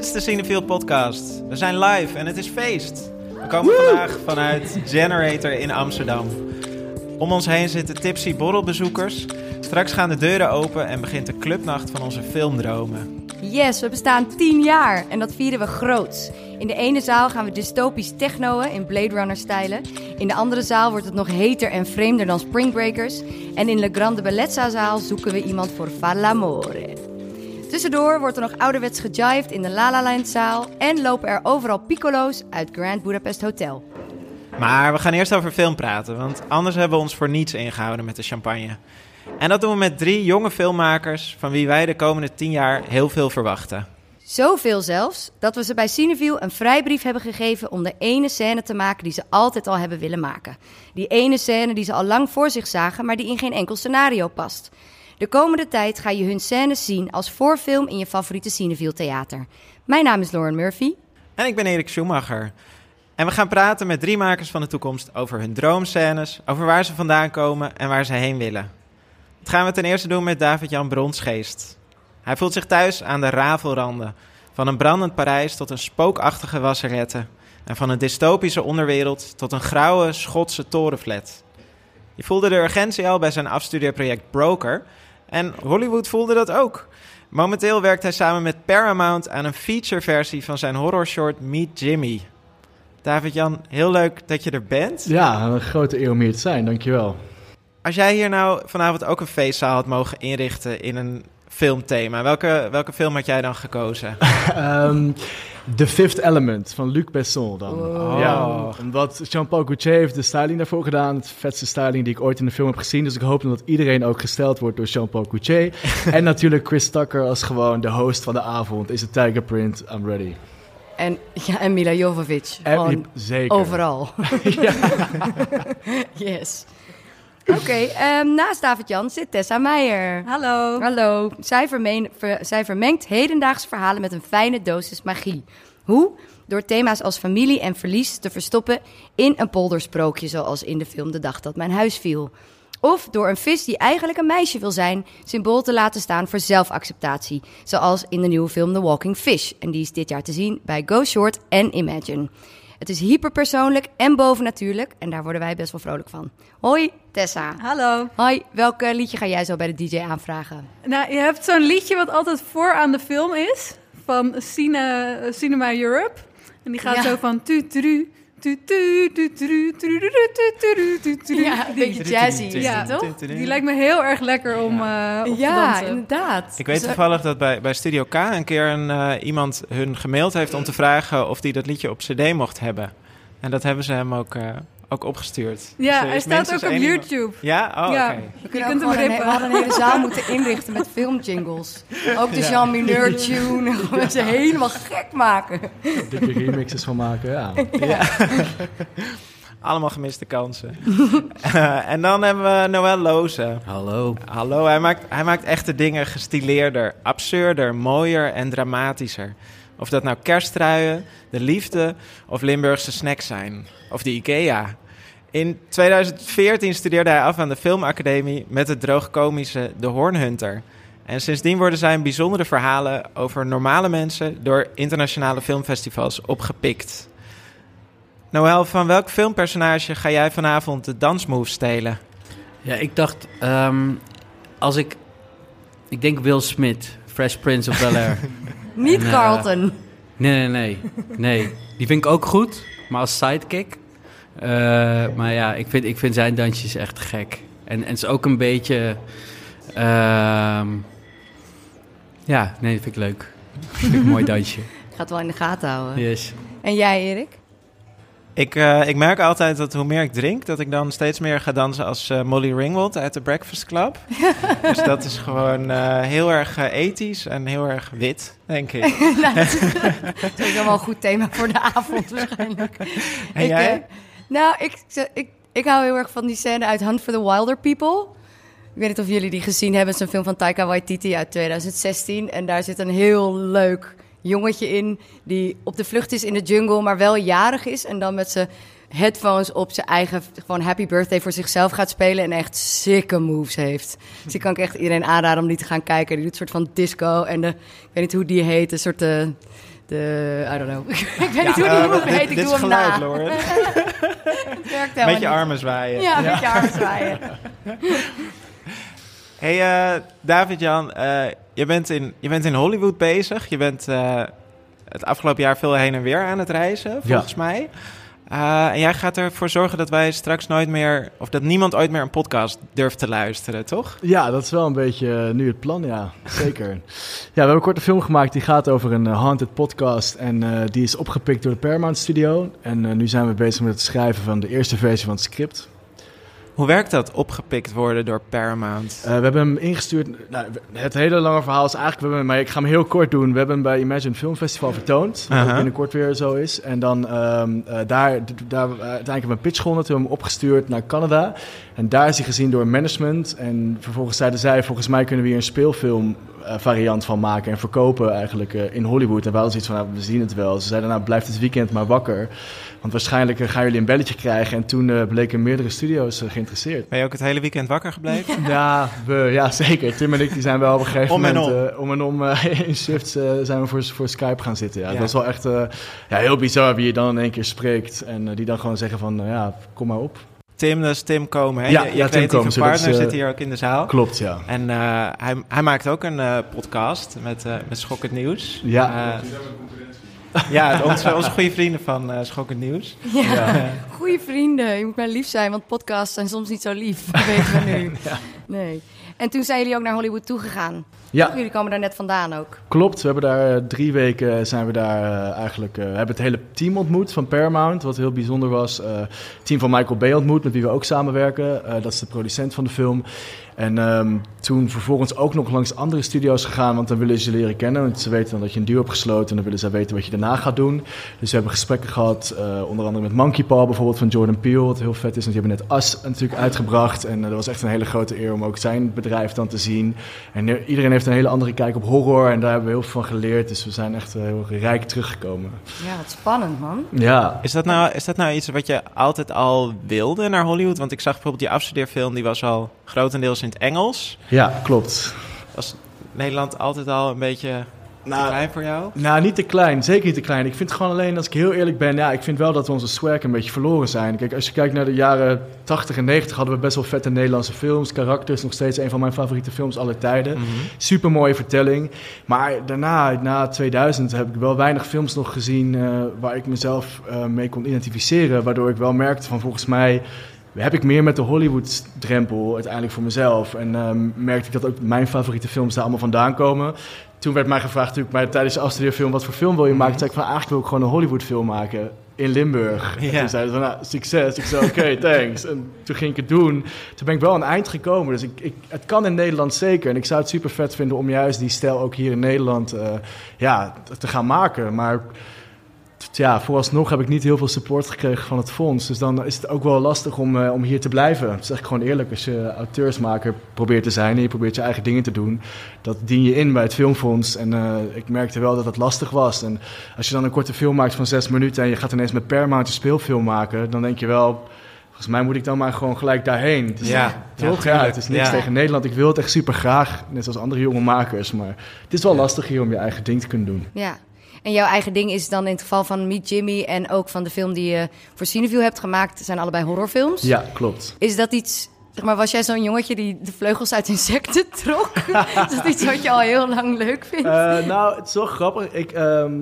Dit is de Cinefield podcast. We zijn live en het is feest. We komen vandaag vanuit Generator in Amsterdam. Om ons heen zitten tipsy borrelbezoekers. Straks gaan de deuren open en begint de clubnacht van onze filmdromen. Yes, we bestaan 10 jaar en dat vieren we groots. In de ene zaal gaan we dystopisch technoën in Blade Runner stijlen. In de andere zaal wordt het nog heter en vreemder dan Spring Breakers. En in de Grande Bellezza zaal zoeken we iemand voor Falamore. Tussendoor wordt er nog ouderwets gejived in de La La Land zaal en lopen er overal piccolo's uit Grand Budapest Hotel. Maar we gaan eerst over film praten, want anders hebben we ons voor niets ingehouden met de champagne. En dat doen we met drie jonge filmmakers van wie wij de komende tien jaar heel veel verwachten. Zoveel zelfs dat we ze bij Cineview een vrijbrief hebben gegeven om de ene scène te maken die ze altijd al hebben willen maken. Die ene scène die ze al lang voor zich zagen, maar die in geen enkel scenario past. De komende tijd ga je hun scènes zien als voorfilm in je favoriete Cineview theater. Mijn naam is Lauren Murphy. En ik ben Erik Schumacher. En we gaan praten met drie makers van de toekomst over hun droomscènes, over waar ze vandaan komen en waar ze heen willen. Dat gaan we ten eerste doen met David-Jan Bronsgeest. Hij voelt zich thuis aan de rafelranden. Van een brandend Parijs tot een spookachtige wasserette. En van een dystopische onderwereld tot een grauwe Schotse torenflat. Je voelde de urgentie al bij zijn afstudeerproject Broker. En Hollywood voelde dat ook. Momenteel werkt hij samen met Paramount aan een featureversie van zijn horrorshort Meet Jimmy. David-Jan, heel leuk dat je er bent. Ja, een grote eer om hier te zijn, dankjewel. Als jij hier nou vanavond ook een feestzaal had mogen inrichten in een filmthema, welke, welke film had jij dan gekozen? um, The Fifth Element van Luc Besson dan. Wow. Ja, omdat Jean-Paul Gaultier heeft de styling daarvoor gedaan. Het vetste styling die ik ooit in de film heb gezien. Dus ik hoop dat iedereen ook gesteld wordt door Jean-Paul Gaultier. en natuurlijk Chris Tucker als gewoon de host van de avond. Is het Tiger Print, I'm ready. En, ja, en Mila Jovovich. En, zeker. Overal. yes. Oké, okay, um, naast David-Jan zit Tessa Meijer. Hallo. Hallo. Zij, vermeen, ver, zij vermengt hedendaagse verhalen met een fijne dosis magie. Hoe? Door thema's als familie en verlies te verstoppen in een poldersprookje, zoals in de film De Dag dat mijn huis viel. Of door een vis die eigenlijk een meisje wil zijn, symbool te laten staan voor zelfacceptatie. Zoals in de nieuwe film The Walking Fish. En die is dit jaar te zien bij Go Short en Imagine. Het is hyperpersoonlijk en bovennatuurlijk. En daar worden wij best wel vrolijk van. Hoi, Tessa. Hallo. Hoi, welk liedje ga jij zo bij de DJ aanvragen? Nou, je hebt zo'n liedje wat altijd voor aan de film is. Van Cine, Cinema Europe. En die gaat ja. zo van tu tu ja, een beetje jazzy, ja, toch? Die lijkt me heel erg lekker om uh, op ja, te dansen. inderdaad. Ik weet toevallig dat bij, bij Studio K een keer een, uh, iemand hun gemaild heeft om te vragen of die dat liedje op cd mocht hebben. En dat hebben ze hem ook, uh, ook opgestuurd. Ja, dus hij staat ook op YouTube. Ja? Oh, ja. Okay. We, kunnen je kunt hem een, we hadden een hele zaal moeten inrichten met filmjingles. Ook de Jean Mineur tune. En ze helemaal gek maken. Dikke remixes van maken, ja. ja. Allemaal gemiste kansen. uh, en dan hebben we Noël Loze. Hallo. Hallo, hij maakt, hij maakt echte dingen gestileerder, absurder, mooier en dramatischer. Of dat nou kersttruien, de liefde of Limburgse snacks zijn. Of de IKEA. In 2014 studeerde hij af aan de Filmacademie met het droogkomische De Hornhunter. En sindsdien worden zijn bijzondere verhalen over normale mensen door internationale filmfestivals opgepikt. Noël, van welk filmpersonage ga jij vanavond de dansmove stelen? Ja, ik dacht, um, als ik... Ik denk Will Smith, Fresh Prince of Bel-Air. Niet en, Carlton. Uh, nee, nee, nee. Nee, die vind ik ook goed, maar als sidekick. Uh, maar ja, ik vind, ik vind zijn dansjes echt gek. En, en het is ook een beetje... Uh, ja, nee, dat vind ik leuk. vind ik een mooi dansje. Gaat wel in de gaten houden. Yes. En jij, Erik? Ik, uh, ik merk altijd dat hoe meer ik drink, dat ik dan steeds meer ga dansen als uh, Molly Ringwald uit de Breakfast Club. dus dat is gewoon uh, heel erg ethisch en heel erg wit, denk ik. nou, dat is wel een goed thema voor de avond waarschijnlijk. En ik, jij? Nou, ik, ik, ik hou heel erg van die scène uit Hunt for the Wilder People. Ik weet niet of jullie die gezien hebben. Het is een film van Taika Waititi uit 2016. En daar zit een heel leuk jongetje in die op de vlucht is in de jungle, maar wel jarig is. En dan met zijn headphones op zijn eigen gewoon happy birthday voor zichzelf gaat spelen. En echt sikke moves heeft. Dus die kan ik echt iedereen aanraden om die te gaan kijken. Die doet een soort van disco. En de, ik weet niet hoe die heet, een soort... Uh, De, I don't know. ik weet niet hoe die movie heet, ik dit doe is hem geluid, na. Lauren. Het werkt helemaal Met je niet. armen zwaaien. Ja, met je armen zwaaien. Hey eh, David-Jan, eh, je, bent in, je bent in Hollywood bezig. Je bent eh, het afgelopen jaar veel heen en weer aan het reizen, volgens mij. Eh, en jij gaat ervoor zorgen dat wij straks nooit meer, of dat niemand ooit meer een podcast durft te luisteren, toch? Ja, dat is wel een beetje nu het plan, ja. Zeker. Ja, we hebben een korte film gemaakt die gaat over een eh, haunted podcast. En eh, die is opgepikt door de Paramount Studio. En eh, nu zijn we bezig met het schrijven van de eerste versie van het script. Hoe werkt dat, opgepikt worden door Paramount? We hebben hem ingestuurd. Nou, het hele lange verhaal is eigenlijk. We hebben, maar ik ga hem heel kort doen. We hebben hem bij Imagine Film Festival vertoond. Wat Aha. binnenkort weer zo is. En dan ehm, eh, daar, daar uiteindelijk hebben we een pitch gewonnen. Toen hebben we hem opgestuurd naar Canada. En daar is hij gezien door management. En vervolgens zeiden zij: Volgens mij kunnen we hier een speelfilm. Eh, variant van maken en verkopen eigenlijk eh, in Hollywood. En wij hadden zoiets van, nou, we zien het wel. Ze zeiden, nou, blijf dit weekend maar wakker. Want waarschijnlijk eh, gaan jullie een belletje krijgen. En toen bleken meerdere studio's geïnteresseerd. Ben je ook het hele weekend wakker gebleven? Ja, we, ja, zeker. Tim en ik die zijn wel op een gegeven Om en moment... om. eh, om en om in shifts zijn we voor, voor Skype gaan zitten. Ja. Ja. Dat is wel echt ja, heel bizar wie je dan in één keer spreekt. En die dan gewoon zeggen van, ja, kom maar op. Tim, dat is Tim Komen, hè? Ja, je je ja, Tim Komen, dat partner is, eh, zit hier ook in de zaal. Klopt, ja. En eh, hij, hij maakt ook een eh, podcast met, eh met Schokkend Nieuws. Ja. Ja, onze, onze goede vrienden van eh Schokkend Nieuws. Ja, goede vrienden. Je moet maar lief zijn, want podcasts zijn soms niet zo lief. Dat weten we nu. Nee. En toen zijn jullie ook naar Hollywood toegegaan. Ja, Jullie komen daar net vandaan ook. klopt. We hebben daar eh, drie weken zijn we daar eh, eigenlijk... eh, we hebben het hele team ontmoet van Paramount, wat heel bijzonder was. Het team van Michael Bay ontmoet, met wie we ook samenwerken. Dat is de producent van de film. En ehm, toen vervolgens ook nog langs andere studio's gegaan, want dan willen ze je leren kennen. Want ze weten dan dat je een duo hebt gesloten en dan willen ze weten wat je daarna gaat doen. Dus we hebben gesprekken gehad, eh, onder andere met Monkey Paw bijvoorbeeld van Jordan Peele, wat heel vet is. Want die hebben net As natuurlijk uitgebracht en eh, dat was echt een hele grote eer om ook zijn bedrijf dan te zien. En eh, iedereen heeft een hele andere kijk op horror en daar hebben we heel veel van geleerd. Dus we zijn echt heel rijk teruggekomen. Ja, wat spannend, man. Ja, is, dat nou, is dat nou iets wat je altijd al wilde naar Hollywood? Want ik zag bijvoorbeeld die afstudeerfilm, die was al grotendeels in het Engels. ja klopt. Was Nederland altijd al een beetje te Nou, klein voor jou? Nou, niet te klein. Zeker niet te klein. Ik vind het gewoon alleen, als ik heel eerlijk ben... Ja, ik vind wel dat we onze swag een beetje verloren zijn. Kijk, als je kijkt naar de jaren 80 en 90... hadden we best wel vette Nederlandse films. Karakters, nog steeds een van mijn favoriete films aller tijden. Mhm. Super mooie vertelling. Maar daarna, na 2000, heb ik wel weinig films nog gezien... eh, waar ik mezelf eh, mee kon identificeren. Waardoor ik wel merkte van volgens mij... Heb ik meer met de Hollywood-drempel uiteindelijk voor mezelf. En ehm, merkte ik dat ook mijn favoriete films daar allemaal vandaan komen. Toen werd mij gevraagd natuurlijk bij, tijdens de afstudeerfilm... wat voor film wil je maken? Toen zei ik van eigenlijk wil ik gewoon een Hollywood-film maken in Limburg. En toen zeiden ze van, nou, succes. Ik zei, oké, thanks. En toen ging ik het doen. Toen ben ik wel aan het eind gekomen. Dus ik, ik, het kan in Nederland zeker. En ik zou het super vet vinden om juist die stijl ook hier in Nederland eh, ja, te gaan maken. Maar ja, vooralsnog heb ik niet heel veel support gekregen van het fonds. Dus dan is het ook wel lastig om, eh, om hier te blijven. Dat zeg ik gewoon eerlijk. Als je auteursmaker probeert te zijn en je probeert je eigen dingen te doen, dat dien je in bij het filmfonds. En eh, ik merkte wel dat het lastig was. En als je dan een korte film maakt van zes minuten en je gaat ineens met Paramount een speelfilm maken, dan denk je wel. Volgens mij moet ik dan maar gewoon gelijk daarheen. Het is- Ja, toch? Ja, het is niks Ja. tegen Nederland. Ik wil het echt super graag, net zoals andere jonge makers. Maar het is wel lastig hier om je eigen ding te kunnen doen. Ja. En jouw eigen ding is dan in het geval van Meet Jimmy en ook van de film die je voor Cineview hebt gemaakt, zijn allebei horrorfilms. Ja, klopt. Is dat iets, zeg maar, was jij zo'n jongetje die de vleugels uit insecten trok? is dat iets wat je al heel lang leuk vindt? Eh, nou, het is wel grappig. Ik, ehm,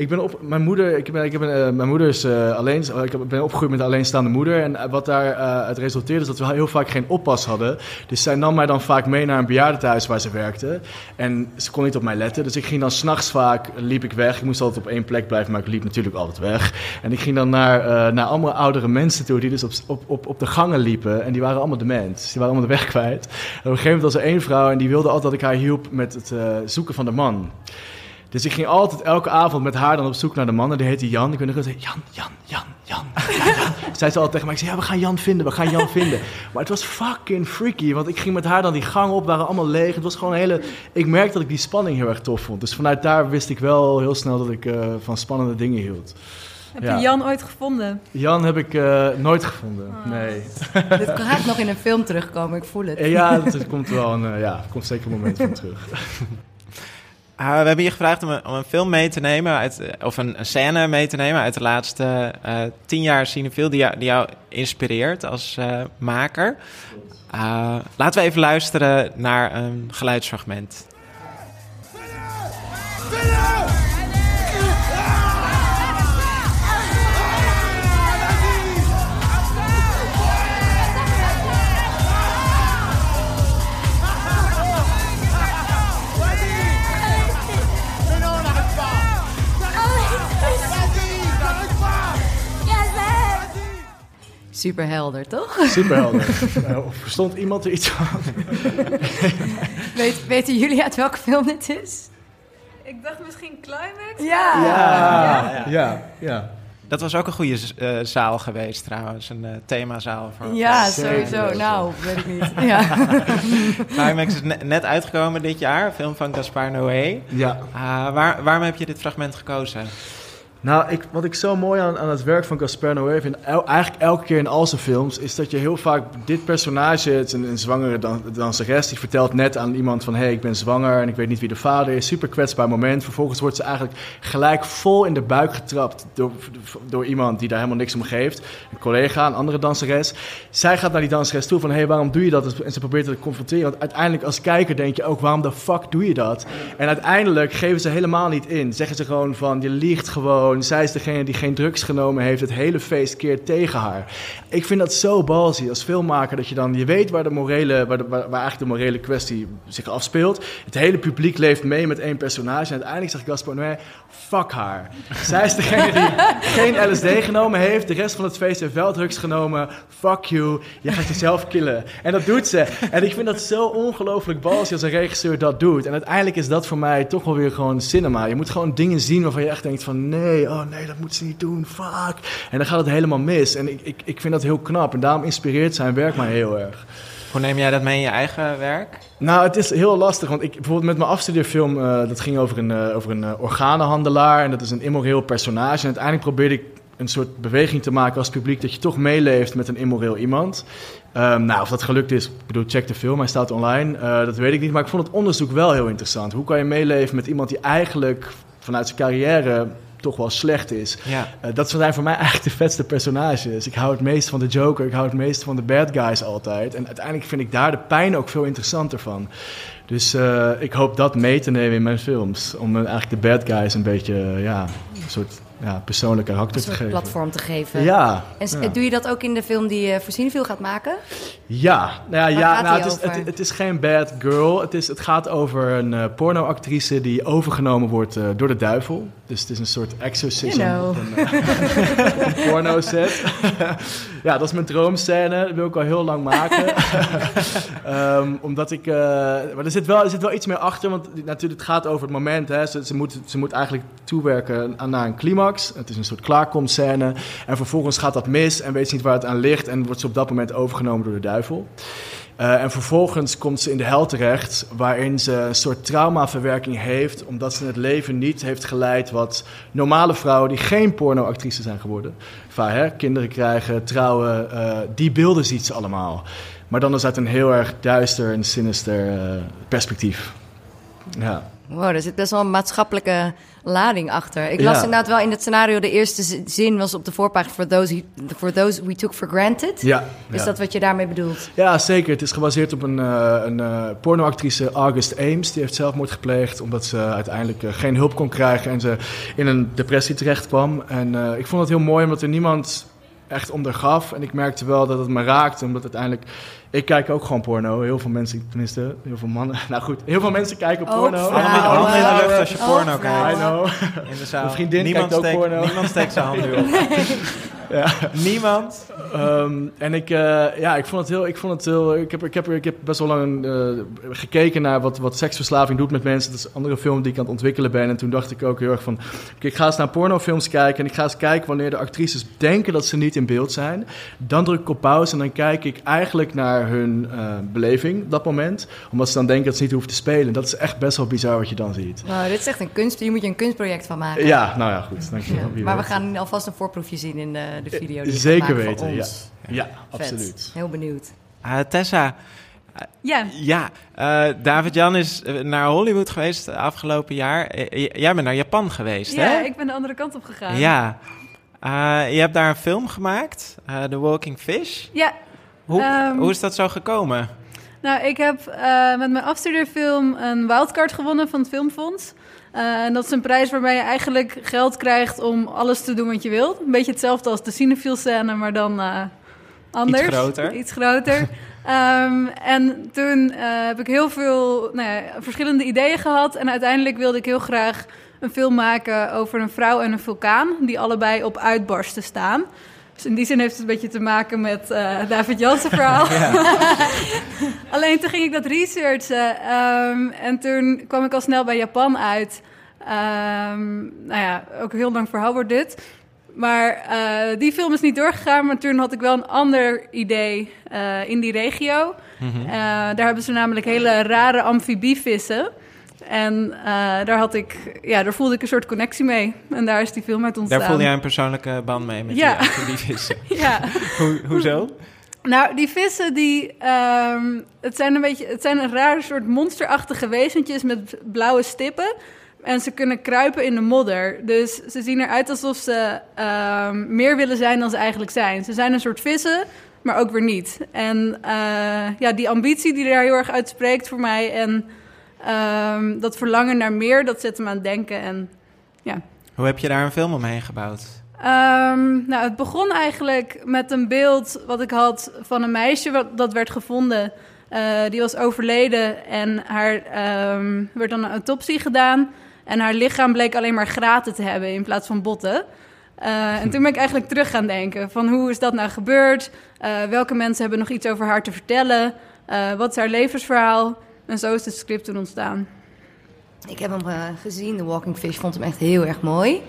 ik ben op mijn moeder. Ik ben, ik ben, eh, mijn moeder is eh, alleen. Ik heb- ben opgegroeid met een alleenstaande moeder. En eh, wat daar eh, uit resulteerde is dat we heel vaak geen oppas hadden. Dus zij nam mij dan vaak mee naar een bejaardentehuis waar ze werkte. En ze kon niet op mij letten. Dus ik ging dan s'nachts vaak liep ik weg. Ik moest altijd op één plek blijven, maar ik liep natuurlijk altijd weg. En ik ging dan naar, eh, naar allemaal oudere mensen toe die dus op, op, op, de gangen liepen. En die waren allemaal dement. Dus die waren allemaal de weg kwijt. En op een gegeven moment was er één vrouw en die wilde altijd dat ik haar hielp met het eh, zoeken van de man. Dus ik ging altijd elke avond met haar dan op zoek naar de man. En die heette Jan. Ik weet nog wel zeggen, Jan, Jan, Jan, Jan, Jan, Jan. Zei ze altijd tegen mij. Ik zei, ja, we gaan Jan vinden, we gaan Jan vinden. Maar het was fucking freaky. Want ik ging met haar dan die gang op, waren allemaal leeg. Het was gewoon een hele... Ik merkte dat ik die spanning heel erg tof vond. Dus vanuit daar wist ik wel heel snel dat ik eh, van spannende dingen hield. Heb Ja. je Jan ooit gevonden? Jan heb ik eh, nooit gevonden, nee. Dit gaat nog in een film terugkomen, ik voel het. Ja, dat, er komt wel een, eh, ja, komt zeker een moment van terug. We hebben je gevraagd om een, om een film mee te nemen, uit, eh, of een, een scène mee te nemen uit de laatste eh, tien jaar cinefiel die jou, die jou inspireert als eh, maker. Ah, laten we even luisteren naar een geluidsfragment. Super helder, toch? Superhelder. Eh, verstond iemand er iets van? Weet, weten jullie uit welke film dit is? Ik dacht misschien Climax. Ja. Ja, ja, ja. Dat was ook een goede eh, zaal geweest trouwens, een eh, themazaal. Voor, Ja, sowieso. Nou, weet ik niet. Ja. Climax is ne- net uitgekomen dit jaar, een film van Gaspar Noé. ja. Ah, waar, waarom heb je dit fragment gekozen? Nou, ik, wat ik zo mooi aan, aan het werk van Gaspar Noé vind, eigenlijk elke keer in al zijn films, is dat je heel vaak dit personage, het een, zwangere dan, danseres, die vertelt net aan iemand van, hé, hey, ik ben zwanger en ik weet niet wie de vader is. Super kwetsbaar moment. Vervolgens wordt ze eigenlijk gelijk vol in de buik getrapt door, door iemand die daar helemaal niks om geeft. Een collega, een andere danseres. Zij gaat naar die danseres toe van, hé, hey, waarom doe je dat? En ze probeert te confronteren. Want uiteindelijk als kijker denk je ook, waarom de fuck doe je dat? En uiteindelijk geven ze helemaal niet in. Zeggen ze gewoon van, je liegt gewoon. Zij is degene die geen drugs genomen heeft. Het hele feest keert tegen haar. Ik vind dat zo balzie als filmmaker. Dat je dan, je weet waar, de morele, waar, de, waar, waar eigenlijk de morele kwestie zich afspeelt. Het hele publiek leeft mee met één personage. En uiteindelijk zegt Gaspar Noé, fuck haar. Zij is degene die geen LSD genomen heeft. De rest van het feest heeft wel drugs genomen. Fuck you. Je gaat jezelf killen. En dat doet ze. En ik vind dat zo ongelooflijk balzie als een regisseur dat doet. En uiteindelijk is dat voor mij toch wel weer gewoon cinema. Je moet gewoon dingen zien waarvan je echt denkt van... nee, oh nee, dat moet ze niet doen. Fuck. En dan gaat het helemaal mis. En ik, ik, ik vind dat heel knap. En daarom inspireert zijn werk mij heel erg. Hoe neem jij dat mee in je eigen werk? Nou, het is heel lastig, want ik bijvoorbeeld met mijn afstudeerfilm, eh, dat ging over een, eh, over een eh, organenhandelaar en dat is een immoreel personage. En uiteindelijk probeerde ik een soort beweging te maken als publiek dat je toch meeleeft met een immoreel iemand. Ehm, nou, of dat gelukt is, ik bedoel, check de film, hij staat online. Dat weet ik niet, maar ik vond het onderzoek wel heel interessant. Hoe kan je meeleven met iemand die eigenlijk vanuit zijn carrière toch wel slecht is? Ja. Eh, dat zijn voor mij eigenlijk de vetste personages. Ik hou het meest van de Joker, ik hou het meest van de bad guys altijd. En uiteindelijk vind ik daar de pijn ook veel interessanter van. Dus eh, ik hoop dat mee te nemen in mijn films. Om eh, eigenlijk de bad guys een beetje ja, een soort ja, persoonlijk karakter te geven. platform te geven. Ja, En ja. doe je dat ook in de film die je voor Cineville gaat maken? Ja, nou ja, ja nou, het, is, het, het is geen bad girl. Het, is, het gaat over een eh, pornoactrice die overgenomen wordt eh, door de duivel. Dus het is een soort exorcism You know. een, eh, een porno set. ja, dat is mijn droomscène. Dat wil ik al heel lang maken. Ehm, omdat ik... eh, maar er zit, wel, er zit wel iets meer achter. Want natuurlijk, het gaat over het moment. Hè. Ze, ze, moet, ze moet eigenlijk toewerken aan, naar een climax. Het is een soort klaarkomscène. En vervolgens gaat dat mis en weet ze niet waar het aan ligt. En wordt ze op dat moment overgenomen door de duivel. Eh, en vervolgens komt ze in de hel terecht, waarin ze een soort traumaverwerking heeft, omdat ze het leven niet heeft geleid wat normale vrouwen die geen pornoactrice zijn geworden, vaak hè, kinderen krijgen, trouwen, eh, die beelden ziet ze allemaal. Maar dan is uit een heel erg duister en sinister eh, perspectief. Ja. Wow, er zit best wel een maatschappelijke lading achter. Ik las Ja. inderdaad wel in het scenario, de eerste zin was op de voorpagina... For those, for those we took for granted. Ja, Is ja. dat wat je daarmee bedoelt? Ja, zeker. Het is gebaseerd op een, eh, een eh, pornoactrice, August Ames. Die heeft zelfmoord gepleegd omdat ze uiteindelijk eh, geen hulp kon krijgen en ze in een depressie terecht kwam. En ik vond het heel mooi omdat er niemand echt ondergaf. En ik merkte wel dat het me raakte, omdat uiteindelijk... Ik kijk ook gewoon porno. Heel veel mensen, tenminste, heel veel mannen. Nou goed, heel veel mensen kijken Ook porno. Handen handen in de lucht als je Oh, porno vrouwen. I kijkt know. in de zaal. Mijn vriendin niemand kijkt ook steekt, porno. Niemand steekt zijn hand nu op. Ja. Niemand. Ehm, en ik, eh, ja, ik vond het heel, ik vond het heel, ik heb, ik heb, ik heb best wel lang eh, gekeken naar wat, wat seksverslaving doet met mensen. Dat is een andere film die ik aan het ontwikkelen ben. En toen dacht ik ook heel erg van, ik ga eens naar pornofilms kijken. En ik ga eens kijken wanneer de actrices denken dat ze niet in beeld zijn. Dan druk ik op pauze en dan kijk ik eigenlijk naar hun eh, beleving op dat moment. Omdat ze dan denken dat ze niet hoeven te spelen. Dat is echt best wel bizar wat je dan ziet. Wow, dit is echt een kunst. Hier moet je een kunstproject van maken. Ja, nou ja, goed. Dank je Ja, wel. Wie Maar we gaan alvast een voorproefje zien in de, de video die Zeker gaat maken weten, voor ja. ons. Ja, absoluut. Heel benieuwd. Ah, Tessa, Ja, Ja, eh, David-Jan is eh, naar Hollywood geweest eh, afgelopen jaar. Eh, j- jij bent naar Japan geweest, ja hè? ik ben de andere kant op gegaan. Ja. Eh, je hebt daar een film gemaakt, eh, The Walking Fish. Ja, Hoe, Ehm, hoe is dat zo gekomen? Nou, ik heb eh, met mijn afstudeerfilm een wildcard gewonnen van het Filmfonds. Eh, en dat is een prijs waarbij je eigenlijk geld krijgt om alles te doen wat je wilt. Een beetje hetzelfde als de cinefiel scène, maar dan eh, anders. Iets groter. Iets groter. Ehm, en toen eh, heb ik heel veel nou ja, verschillende ideeën gehad. En uiteindelijk wilde ik heel graag een film maken over een vrouw en een vulkaan... die allebei op uitbarsten staan. Dus in die zin heeft het een beetje te maken met eh, David Jansen verhaal. Alleen toen ging ik dat researchen ehm, en toen kwam ik al snel bij Japan uit. Ehm, nou ja, ook een heel lang verhaal wordt dit. Maar eh, die film is niet doorgegaan, maar toen had ik wel een ander idee eh, in die regio. Mhm. Daar hebben ze namelijk hele rare amfibievissen. En eh, daar, had ik, ja, daar voelde ik een soort connectie mee. En daar is die film uit ontstaan. Daar voelde jij een persoonlijke band mee met Ja. die, die vissen. Ja. Hoe, hoezo? Nou, die vissen, die, ehm, het, zijn een beetje, het zijn een raar soort monsterachtige wezentjes met blauwe stippen. En ze kunnen kruipen in de modder. Dus ze zien eruit alsof ze ehm, meer willen zijn dan ze eigenlijk zijn. Ze zijn een soort vissen, maar ook weer niet. En eh, ja, die ambitie die daar heel erg uitspreekt voor mij... en ehm, dat verlangen naar meer, dat zet hem aan het denken. En Hoe heb je daar een film omheen gebouwd? Ehm, nou, het begon eigenlijk met een beeld wat ik had van een meisje wat, dat werd gevonden. Eh, die was overleden en haar ehm, werd dan een autopsie gedaan. En haar lichaam bleek alleen maar graten te hebben in plaats van botten. Eh, en toen ben ik eigenlijk terug gaan denken van hoe is dat nou gebeurd? Eh, welke mensen hebben nog iets over haar te vertellen? Wat is haar levensverhaal? En zo is het script toen ontstaan. Ik heb hem eh, gezien, The Walking Fish, vond hem echt heel erg mooi.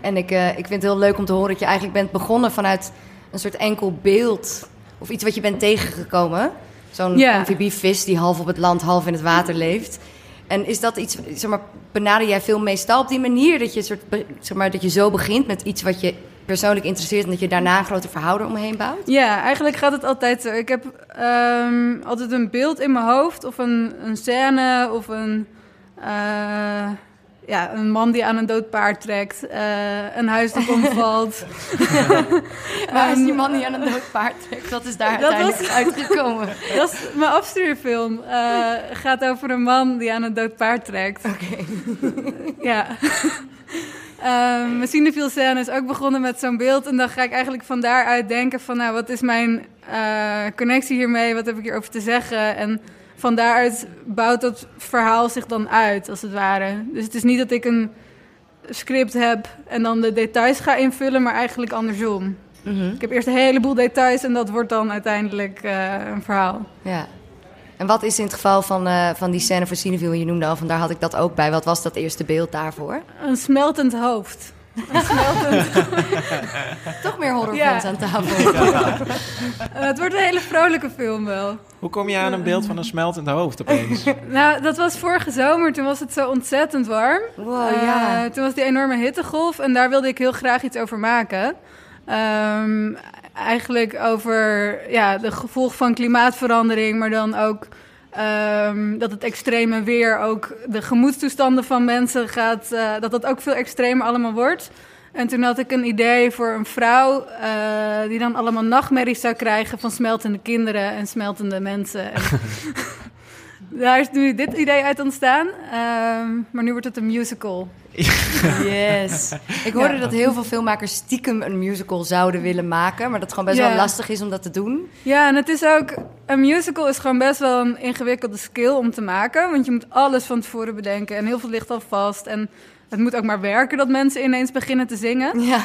En ik, eh, ik vind het heel leuk om te horen dat je eigenlijk bent begonnen vanuit een soort enkel beeld. Of iets wat je bent tegengekomen. Zo'n Ja. amfibievis die half op het land, half in het water leeft. En is dat iets, zeg maar, benader jij veel meestal op die manier? Dat je, soort, zeg maar, dat je zo begint met iets wat je persoonlijk interesseert... en dat je daarna een grote verhaal eromheen bouwt? Ja, eigenlijk gaat het altijd zo. Ik heb ehm, altijd een beeld in mijn hoofd, of een, een scène, of een, eh, ja, een man die aan een dood paard trekt, eh, een huis dat omvalt. Waar is Ehm, die man die aan een dood paard trekt? Wat is daar Dat uiteindelijk uitgekomen? Dat is mijn afstudeerfilm. eh gaat over een man die aan een dood paard trekt. Oké. Ja. Ehm mijn cinefiel scène is ook begonnen met zo'n beeld. En dan ga ik eigenlijk van daaruit denken van... nou, wat is mijn eh, connectie hiermee? Wat heb ik hierover te zeggen? En van daaruit bouwt dat verhaal zich dan uit, als het ware. Dus het is niet dat ik een script heb en dan de details ga invullen... maar eigenlijk andersom. Mhm. Ik heb eerst een heleboel details en dat wordt dan uiteindelijk eh, een verhaal. Ja. En wat is in het geval van, eh, van die scène voor Cineville, je noemde al, van daar had ik dat ook bij. Wat was dat eerste beeld daarvoor? Een smeltend hoofd. Een smeltend Toch meer horrorfans Ja. aan tafel. Het wordt een hele vrolijke film wel. Hoe kom je aan een beeld van een smeltend hoofd opeens? Nou, dat was vorige zomer. Toen was het zo ontzettend warm. Wow, Eh, ja. toen was die enorme hittegolf en daar wilde ik heel graag iets over maken. Ehm, eigenlijk over ja, de gevolg van klimaatverandering, maar dan ook ehm, dat het extreme weer ook de gemoedstoestanden van mensen gaat, eh, dat dat ook veel extremer allemaal wordt. En toen had ik een idee voor een vrouw eh, die dan allemaal nachtmerries zou krijgen van smeltende kinderen en smeltende mensen. Daar is nu dit idee uit ontstaan, Ehm, maar nu wordt het een musical. Yes. Ik hoorde Ja. dat heel veel filmmakers stiekem een musical zouden willen maken, maar dat het gewoon best Ja. wel lastig is om dat te doen. Ja, en het is ook. Een musical is gewoon best wel een ingewikkelde skill om te maken. Want je moet alles van tevoren bedenken. En heel veel ligt al vast. En het moet ook maar werken dat mensen ineens beginnen te zingen. Ja.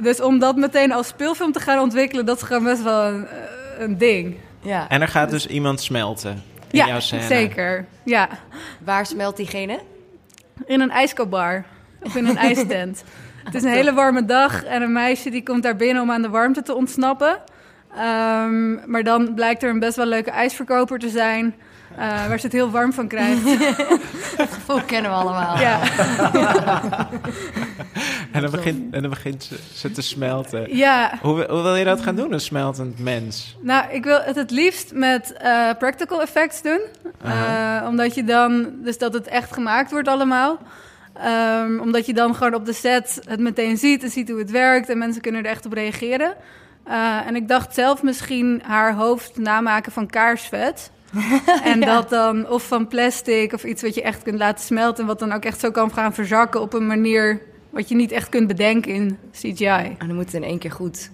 Dus om dat meteen als speelfilm te gaan ontwikkelen, dat is gewoon best wel een, eh, een ding. ja. En er gaat dus iemand smelten in jouw ja, scène. zeker. Ja. Waar smelt diegene? In een ijskoopbar. Of in een ijstent. Het is een hele warme dag en een meisje die komt daar binnen om aan de warmte te ontsnappen. Ehm, maar dan blijkt er een best wel leuke ijsverkoper te zijn. Eh, waar ze het heel warm van krijgt. Dat gevoel kennen we allemaal. Ja. En dan begint, en dan begint ze, ze te smelten. Ja, Hoe, hoe wil je dat gaan doen, een smeltend mens? nou, ik wil het het liefst met eh, practical effects doen. Eh, omdat je dan, dus dat het echt gemaakt wordt allemaal. Ehm, omdat je dan gewoon op de set het meteen ziet en ziet hoe het werkt en mensen kunnen er echt op reageren. Eh, en ik dacht zelf misschien haar hoofd namaken van kaarsvet. en dat dan of van plastic of iets wat je echt kunt laten smelten. En wat dan ook echt zo kan gaan verzakken op een manier wat je niet echt kunt bedenken in CGI. En dan moet het in één keer goed.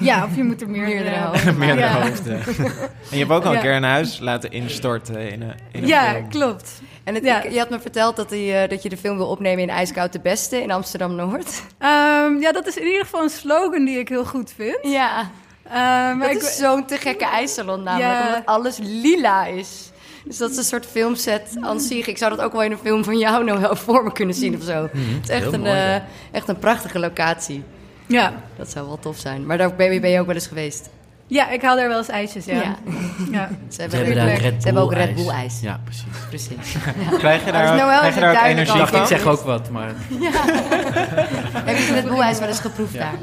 Ja, of je moet er meer Meerdere eh, hoofden. Meerdere Ja. hoofden. En je hebt ook al een Ja. keer een huis laten instorten in een, in een Ja, film. klopt. En het, Ja. ik- je had me verteld dat, die, eh, dat je de film wil opnemen in IJskoud de Beste in Amsterdam-Noord. Ehm, ja, dat is in ieder geval een slogan die ik heel goed vind. Ja, Ehm, maar dat ik, is zo'n te gekke ijssalon namelijk, Ja. omdat alles lila is. Dus dat is een soort filmset aan zich. Ik zou dat ook wel in een film van jou nou wel voor me kunnen zien of zo. Het is echt een, mooi, eh, ja. echt een prachtige locatie. ja. Dat zou wel tof zijn. Maar daar ben je, ben je ook wel eens geweest. ja, ik haal daar wel eens ijsjes, ja. Ja. ja. Ze Ze hebben, hebben daar Ze hebben ook Red ijs. Bull ijs. Ja, precies. Precies. Krijg je daar ook, nou krijg je daar ook energie van? ik zeg ook wat, maar... Heb je het Red Bull ijs wel eens geproefd daar?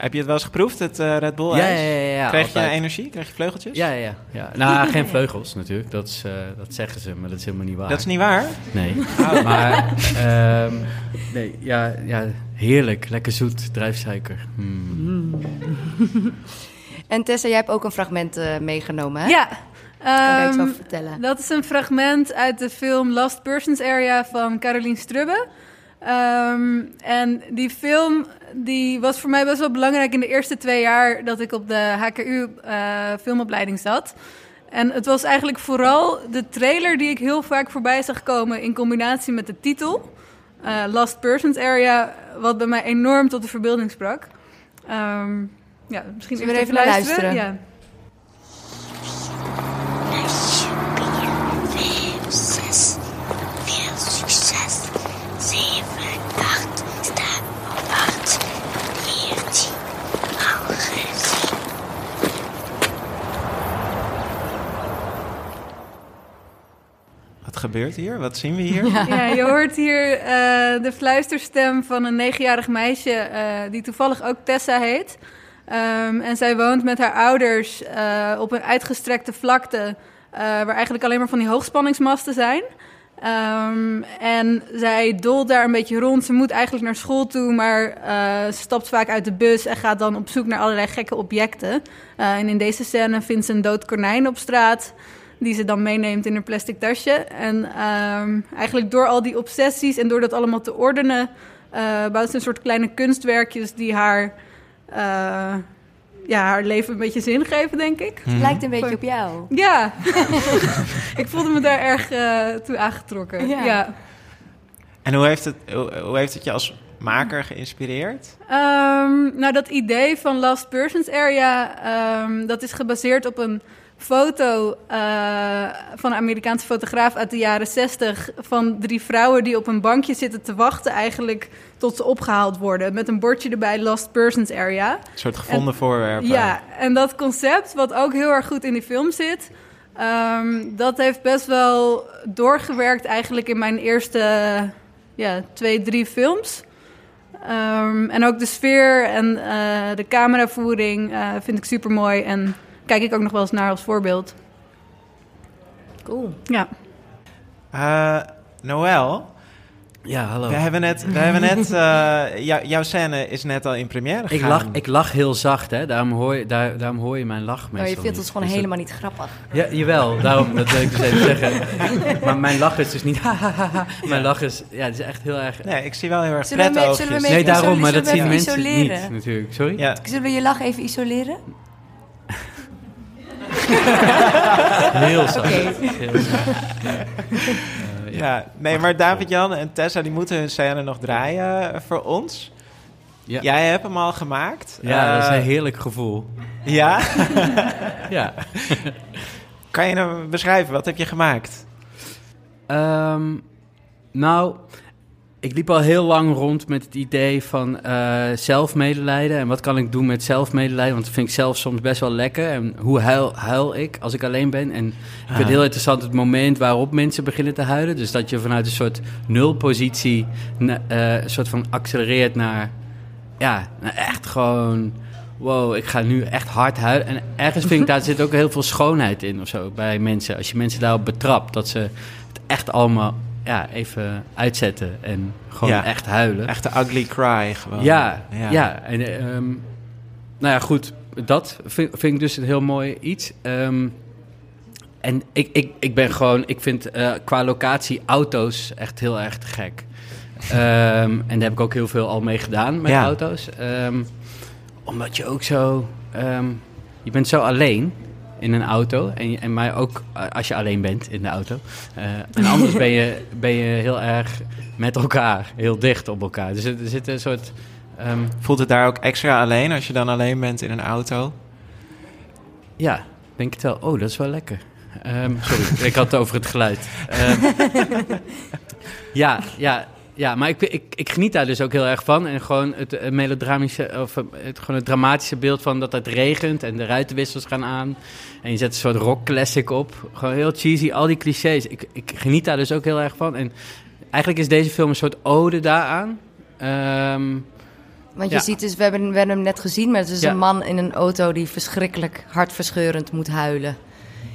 Heb je het wel eens geproefd, het eh, Red Bull Ja, ijs? ja, ja. ja Krijg je energie? Krijg je vleugeltjes? Ja, ja, ja, ja. Nou, geen vleugels natuurlijk. Dat, is, eh, dat zeggen ze, maar dat is helemaal niet waar. Dat is niet waar? Nee. Maar, ehm, nee, ja, ja, heerlijk. Lekker zoet, drijfsuiker. Hmm. En Tessa, jij hebt ook een fragment eh, meegenomen, hè? Ja. Kan je iets ehm, over vertellen? dat is een fragment uit de film Last Persons Area van Caroline Strubbe. Ehm, en die film die was voor mij best wel belangrijk in de eerste twee jaar dat ik op de HKU eh, filmopleiding zat. En het was eigenlijk vooral de trailer die ik heel vaak voorbij zag komen in combinatie met de titel. eh, Last Persons Area, wat bij mij enorm tot de verbeelding sprak. Ehm, ja, misschien er even naar luisteren? Ja. Zes, veel succes. Zeven, acht, sta op acht. Veertien, al gezien. Wat gebeurt hier? Wat zien we hier? Ja, je hoort hier eh, de fluisterstem van een negenjarig meisje eh, die toevallig ook Tessa heet. Ehm, en zij woont met haar ouders eh, op een uitgestrekte vlakte eh, waar eigenlijk alleen maar van die hoogspanningsmasten zijn. Ehm, en zij dolt daar een beetje rond. Ze moet eigenlijk naar school toe, maar eh, ze stapt vaak uit de bus en gaat dan op zoek naar allerlei gekke objecten. Eh, en in deze scène vindt ze een dood konijn op straat die ze dan meeneemt in een plastic tasje. En ehm, eigenlijk door al die obsessies en door dat allemaal te ordenen, eh, bouwt ze een soort kleine kunstwerkjes die haar, eh, ja, haar leven een beetje zin geven, denk ik. Het lijkt een beetje op jou. Ja, ik voelde me daar erg eh, toe aangetrokken. Ja. Ja. En hoe heeft, het, hoe, hoe heeft het je als maker geïnspireerd? Ehm, nou, dat idee van Last Persons Area, ehm, dat is gebaseerd op een foto eh, van een Amerikaanse fotograaf uit de jaren 60 van drie vrouwen die op een bankje zitten te wachten eigenlijk tot ze opgehaald worden met een bordje erbij Last Persons Area. Een soort gevonden voorwerpen. Ja, en dat concept, wat ook heel erg goed in die film zit, ehm, dat heeft best wel doorgewerkt eigenlijk in mijn eerste ja, twee, drie films. Ehm, en ook de sfeer en eh, de cameravoering eh, vind ik super mooi en kijk ik ook nog wel eens naar als voorbeeld. Cool. Ja. Eh, Noël, Ja, hallo. we hebben net, we hebben net eh, jou- jouw scène is net al in première Ik gegaan. lach, ik lach heel zacht, hè. Daarom hoor je, daar, daarom hoor je mijn lach Oh, meestal je vindt ons gewoon helemaal niet grappig. Ja, jawel, daarom, dat wil ik dus even zeggen. Maar mijn lach is dus niet. Mijn lach is, ja, het is echt heel erg... Nee, ik zie wel heel erg Zullen we pret zullen we Nee, daarom, maar zullen dat zien even mensen isoleren? niet, natuurlijk. Sorry? Ja, Zullen we je lach even isoleren? Heel zacht. Oké. Heel zacht. Eh, ja, nee, maar David-Jan en Tessa die moeten hun scène nog draaien eh, voor ons. Ja. Jij hebt hem al gemaakt. Ja, dat is Eh, een heerlijk gevoel. Ja? Ja. kan je nou beschrijven, wat heb je gemaakt? Ehm, nou, ik liep al heel lang rond met het idee van eh, zelfmedelijden. En wat kan ik doen met zelfmedelijden? Want dat vind ik zelf soms best wel lekker. En hoe huil, huil ik als ik alleen ben? En ik vind het Ah. heel interessant het moment waarop mensen beginnen te huilen. Dus dat je vanuit een soort nulpositie eh, een soort van accelereert naar... Ja, naar echt gewoon... Wow, ik ga nu echt hard huilen. En ergens vind ik daar zit ook heel veel schoonheid in of zo bij mensen. Als je mensen daarop betrapt, dat ze het echt allemaal ja, even uitzetten en gewoon Ja. echt huilen. Echt de ugly cry gewoon. Ja, ja. En, eh, ehm, nou ja, goed. Dat vind, vind ik dus een heel mooi iets. Ehm, en ik, ik, ik ben gewoon... Ik vind eh, qua locatie auto's echt heel erg gek. Ehm, en daar heb ik ook heel veel al mee gedaan met Ja. auto's. Omdat je ook zo... je bent zo alleen in een auto. En, en maar ook eh, als je alleen bent in de auto. Eh, en anders ben je, ben je heel erg met elkaar. Heel dicht op elkaar. Dus er, er zit een soort... ehm, Voelt het daar ook extra alleen als je dan alleen bent in een auto? ja, denk het wel. Oh, dat is wel lekker. Ehm, sorry, ik had het over het geluid. Ehm, ja, ja, ja, maar ik, ik, ik geniet daar dus ook heel erg van. En gewoon het eh, melodramische, of eh, het, gewoon het dramatische beeld van dat het regent en de ruitenwissels gaan aan. En je zet een soort rock classic op. Gewoon heel cheesy, al die clichés. Ik, ik geniet daar dus ook heel erg van. En eigenlijk is deze film een soort ode daaraan. Ehm, Want je Ja. ziet dus, we hebben, we hebben hem net gezien, maar het is Ja. een man in een auto die verschrikkelijk hartverscheurend moet huilen.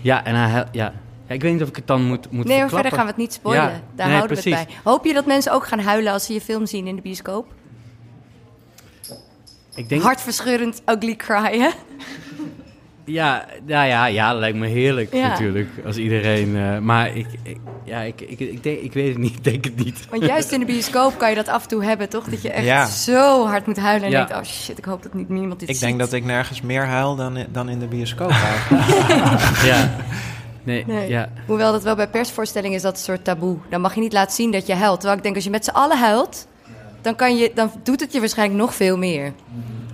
ja, en hij, ja. Ja, ik weet niet of ik het dan moet, moet Nee, verder gaan we het niet spoilen. Ja, Daar nee, houden we het bij. Hoop je dat mensen ook gaan huilen als ze je film zien in de bioscoop? Ik denk, Hartverscheurend ugly cry, hè? Ja, nou ja, ja, dat lijkt me heerlijk Ja. natuurlijk. Als iedereen. eh, maar ik, ik, ja, ik, ik, ik, denk, ik weet het niet. Ik denk het niet. Want juist in de bioscoop kan je dat af en toe hebben, toch? Dat je echt Ja. zo hard moet huilen en Ja. denkt... oh shit, ik hoop dat niet niemand dit Ik ziet. denk dat ik nergens meer huil dan, dan in de bioscoop eigenlijk. ja. Nee, Nee. ja. Hoewel dat wel bij persvoorstellingen is dat een soort taboe. Dan mag je niet laten zien dat je huilt. Terwijl ik denk, als je met z'n allen huilt... Dan, kan je, dan doet het je waarschijnlijk nog veel meer.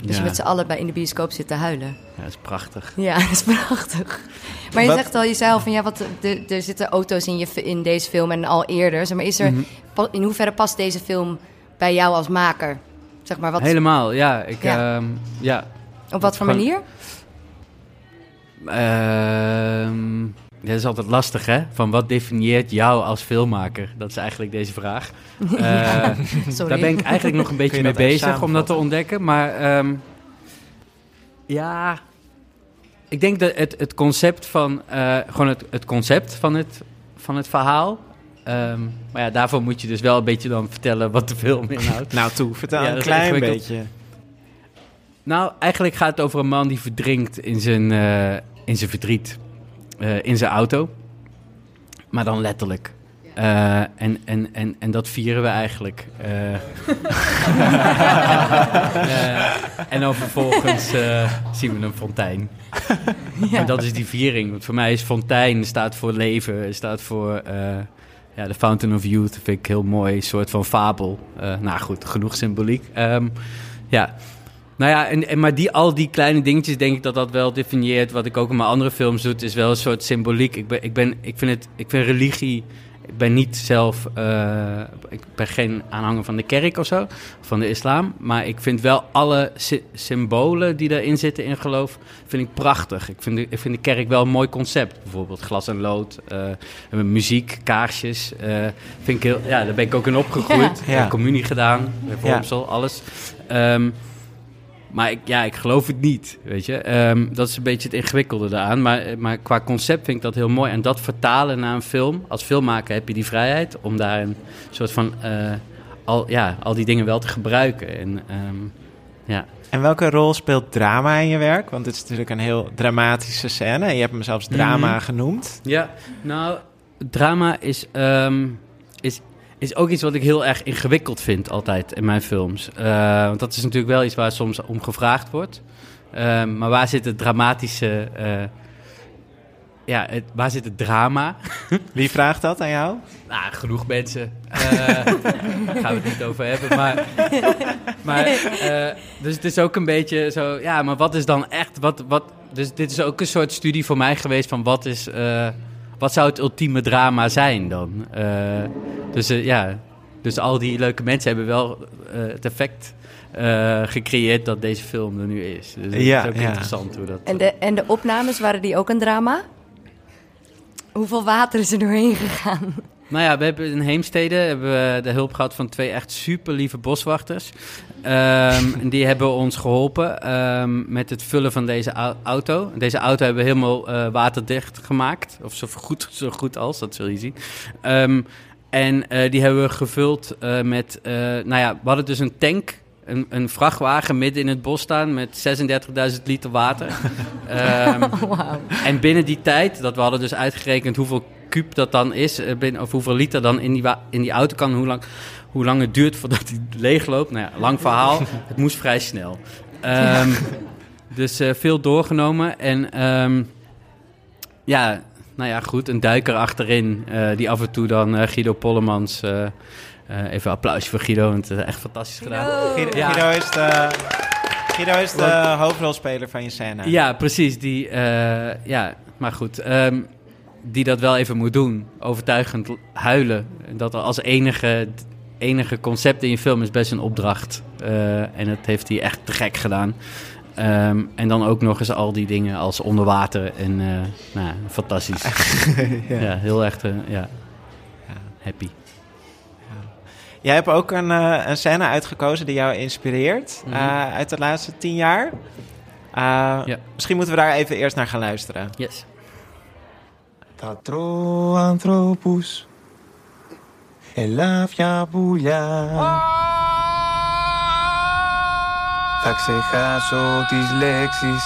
Dus je met z'n allen bij in de bioscoop zit te huilen. Ja, dat is prachtig. Ja, dat is prachtig. Maar je Wat- zegt al jezelf van ja, wat, de, er zitten auto's in, je, in deze film en al eerder. Zeg maar is er, Mhm. in hoeverre past deze film bij jou als maker? Zeg maar, wat, Helemaal, ja. Ik, Ja. ja. ja. op wat voor gewoon- manier? Ehm, dat is altijd lastig, hè? Van wat definieert jou als filmmaker? Dat is eigenlijk deze vraag. Eh, Sorry. Daar ben ik eigenlijk nog een beetje je mee bezig om dat te ontdekken. Maar ehm, ja, ik denk dat het, het concept van eh, gewoon het, het concept van het, van het verhaal. ehm, maar ja, daarvoor moet je dus wel een beetje dan vertellen wat de film inhoudt. nou toe, vertel Ja, een klein beetje. nou, eigenlijk gaat het over een man die verdrinkt in zijn, eh, in zijn verdriet. Eh, in zijn auto. Maar dan letterlijk. Eh, en, en, en, en dat vieren we eigenlijk. Eh, en dan vervolgens zien we een fontein. En dat is die viering. Want voor mij is fontein staat voor leven, staat voor ja, de Fountain of Youth. Vind ik heel mooi, een soort van fabel. Nou goed, genoeg symboliek. Ehm, ja. Nou ja, en, en, maar die, al die kleine dingetjes, denk ik dat dat wel definieert. Wat ik ook in mijn andere films doe, is wel een soort symboliek. Ik, ben, ik, ben, ik, vind, het, ik vind religie. Ik ben niet zelf. eh, ik ben geen aanhanger van de kerk of zo, van de islam. Maar ik vind wel alle sy- symbolen die daarin zitten in geloof. vind ik prachtig. Ik vind, de, ik vind de kerk wel een mooi concept. Bijvoorbeeld glas en lood, eh, muziek, kaarsjes. eh, vind ik heel, ja, daar ben ik ook in opgegroeid. Ja. Ja. Communie gedaan, bij Vormsel, alles. Ehm, maar ik, ja, ik geloof het niet, weet je. Ehm, dat is een beetje het ingewikkelde daaraan. Maar, maar qua concept vind ik dat heel mooi. En dat vertalen naar een film. Als filmmaker heb je die vrijheid om daar een soort van... eh, al, ja, al die dingen wel te gebruiken. En, ehm, ja. En welke rol speelt drama in je werk? Want het is natuurlijk een heel dramatische scène. En je hebt hem zelfs drama Mhm. genoemd. Ja, nou, drama is, ehm, is, is ook iets wat ik heel erg ingewikkeld vind altijd in mijn films. Eh, want dat is natuurlijk wel iets waar soms om gevraagd wordt. Ehm, maar waar zit het dramatische... eh, ja, het, waar zit het drama? Wie vraagt dat aan jou? Nou, genoeg mensen. Eh gaan we het niet over hebben. Maar, maar dus het is ook een beetje zo. Ja, maar wat is dan echt? Wat, wat, dus dit is ook een soort studie voor mij geweest van wat is. Wat zou het ultieme drama zijn dan? Eh, dus eh, ja, Dus al die leuke mensen hebben wel eh, het effect eh, gecreëerd dat deze film er nu is. Dus het Ja, is ook ja. interessant hoe dat... En de, en de opnames, waren die ook een drama? Hoeveel water is er doorheen gegaan? Nou ja, we hebben in Heemstede hebben we de hulp gehad van twee echt super lieve boswachters. Ehm, die hebben ons geholpen ehm, met het vullen van deze au- auto. Deze auto hebben we helemaal eh, waterdicht gemaakt. Of zo goed, zo goed als, dat zul je zien. Ehm, en eh, die hebben we gevuld eh, met... nou ja, we hadden dus een tank... Een, een vrachtwagen midden in het bos staan met 36.000 liter water. Ehm, Wauw. en binnen die tijd, dat we hadden dus uitgerekend hoeveel kuub dat dan is, eh, of hoeveel liter dan in die, in die auto kan, hoe lang, hoe lang het duurt voordat hij leegloopt. Nou ja, lang verhaal. het moest vrij snel. Ehm, dus eh, veel doorgenomen. En ehm, ja, nou ja, goed, een duiker achterin, eh, die af en toe dan Guido Pollemans. eh, eh, even applausje voor Guido, want het is echt fantastisch gedaan. Guido, Ja. Guido is de, Guido is de hoofdrolspeler van je scène. Ja, precies. Die, eh, ja, maar goed. ehm, die dat wel even moet doen. Overtuigend huilen. Dat als enige, enige concept in je film is best een opdracht. Eh, en dat heeft hij echt te gek gedaan. Ehm, en dan ook nog eens al die dingen als onder water. En eh, nou, ja, fantastisch. ja. heel echt, eh, ja. Happy. Jij hebt ook een, eh, een scène uitgekozen die jou inspireert Mhm. uit de laatste tien jaar. Ja. Misschien moeten we daar even eerst naar gaan luisteren. Yes. Tatro anthropus Ελάφια πουλιά Θα ξεχάσω τις λέξεις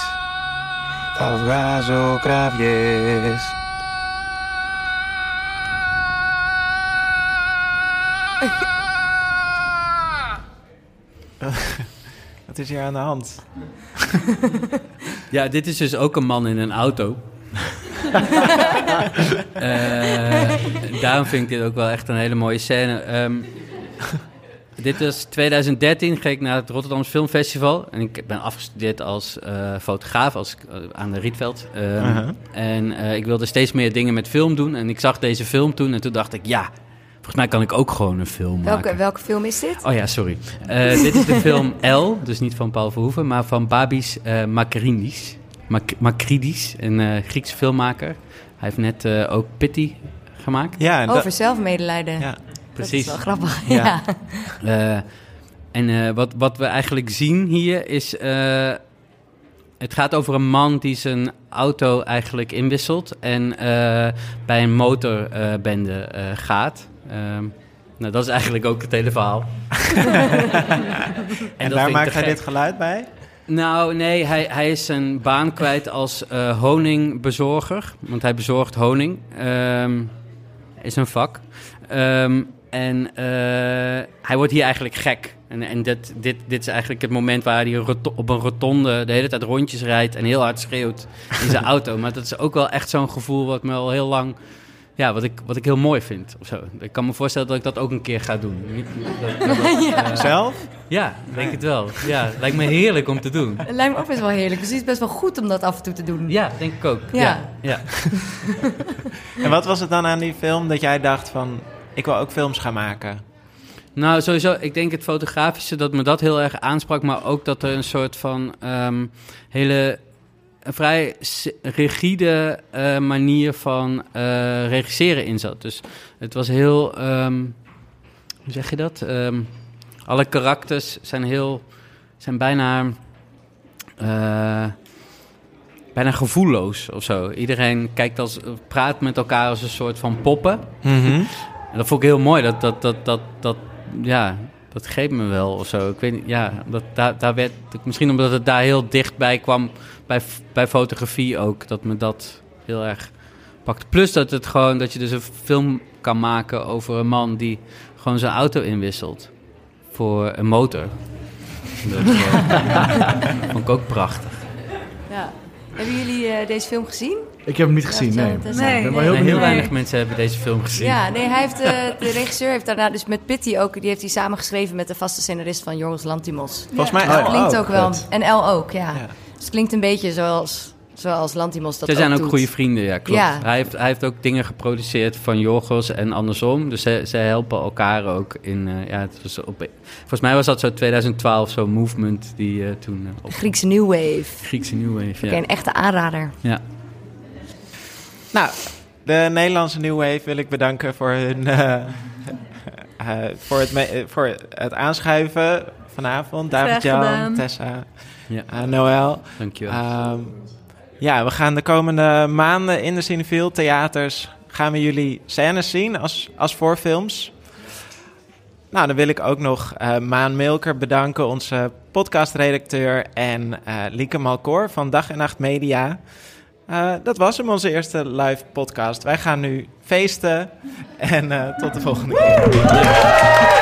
Θα βγάζω κραυγές Wat is hier aan de hand? Ja, dit is dus ook een man in een auto. Eh, daarom vind ik dit ook wel echt een hele mooie scène. Ehm, dit was 2013, ging ik naar het Rotterdamse Filmfestival. En ik ben afgestudeerd als eh, fotograaf als, eh, aan de Rietveld. Ehm, Uh-huh. En eh, ik wilde steeds meer dingen met film doen. En ik zag deze film toen en toen dacht ik, ja, volgens mij kan ik ook gewoon een film maken. Welke, welke film is dit? Oh ja, sorry. Eh, dit is de film L, dus niet van Paul Verhoeven, maar van Babis eh Makridis. Mak- Makridis, een eh, Griekse filmmaker. Hij heeft net eh, ook Pitty gemaakt. Ja, en dat- Over zelfmedelijden. ja. Precies. Dat is wel grappig. Ja. Ja. Eh, en eh, wat, wat we eigenlijk zien hier is... eh, het gaat over een man die zijn auto eigenlijk inwisselt... en eh, bij een motorbende eh, gaat. Ehm, nou, dat is eigenlijk ook het hele verhaal. En, dat daar maakt hij dit geluid bij? Nou, nee, hij, hij is zijn baan kwijt als eh, honingbezorger. Want hij bezorgt honing. Ehm, is een vak. Ehm, en eh, hij wordt hier eigenlijk gek. En, en dit, dit, dit is eigenlijk het moment waar hij op een rotonde de hele tijd rondjes rijdt en heel hard schreeuwt in zijn auto. Maar dat is ook wel echt zo'n gevoel wat me al heel lang. Ja, wat ik, wat ik heel mooi vind. Of zo. Ik kan me voorstellen dat ik dat ook een keer ga doen. Niet- dat- dat- dat, eh, Zelf? Ja, ik denk het wel. Ja, lijkt me heerlijk om te doen. Het lijkt me ook best wel heerlijk. Dus het is best wel goed om dat af en toe te doen. Ja, denk ik ook. Ja. Ja. ja. En wat was het dan aan die film dat jij dacht van... ik wil ook films gaan maken? Nou, sowieso, ik denk het fotografische dat me dat heel erg aansprak, maar ook dat er een soort van ehm, hele een vrij rigide eh, manier van eh, regisseren in zat. Dus het was heel, ehm, hoe zeg je dat? Ehm, alle karakters zijn heel, zijn bijna, eh, bijna gevoelloos of zo. Iedereen kijkt als, praat met elkaar als een soort van poppen. En dat vond ik heel mooi. Dat, dat, dat, dat, dat, ja, dat greep me wel of zo. Ik weet niet, ja, dat, daar, daar werd, misschien omdat het daar heel dichtbij kwam, bij, bij fotografie ook, dat me dat heel erg pakt. Plus dat, het gewoon, dat je dus een film kan maken over een man die gewoon zijn auto inwisselt voor een motor. Dat eh, vond ik ook prachtig. Ja. Hebben jullie eh, deze film gezien? Ik heb hem niet gezien, nee. is- Nee. Nee, heel weinig mensen hebben deze film gezien. Ja, nee, hij heeft, eh, de regisseur heeft daarna dus met Pitty ook, die heeft hij samengeschreven met de vaste scenarist van Jorgos Lantimos. Volgens mij Ja. Oh, Klinkt ook wel. En El ook, ja. Ja. Dus het klinkt een beetje zoals Zoals Lantimos dat Ze zijn ook doet. goede vrienden, ja, klopt. Ja. Hij, heeft, hij heeft ook dingen geproduceerd van Jorgos en andersom. Dus ze, ze helpen elkaar ook in... eh, ja, het was op, volgens mij was dat zo 2012, zo'n movement die eh, toen... eh, op Griekse New Wave. Griekse New Wave, ja. een echte aanrader. ja. Nou, de Nederlandse New Wave wil ik bedanken voor hun... eh, eh, voor, het me- voor het aanschuiven vanavond. David-Jan, gedaan. Tessa, Ja. Noël. Dankjewel. Ehm, ja, we gaan de komende maanden in de Cineville theaters... gaan we jullie scènes zien als, als voorfilms. Nou, dan wil ik ook nog eh, Maan Milker bedanken, onze podcastredacteur... en eh, Lieke Malkoor van Dag en Nacht Media. Eh, dat was hem, onze eerste live podcast. Wij gaan nu feesten en tot de volgende keer.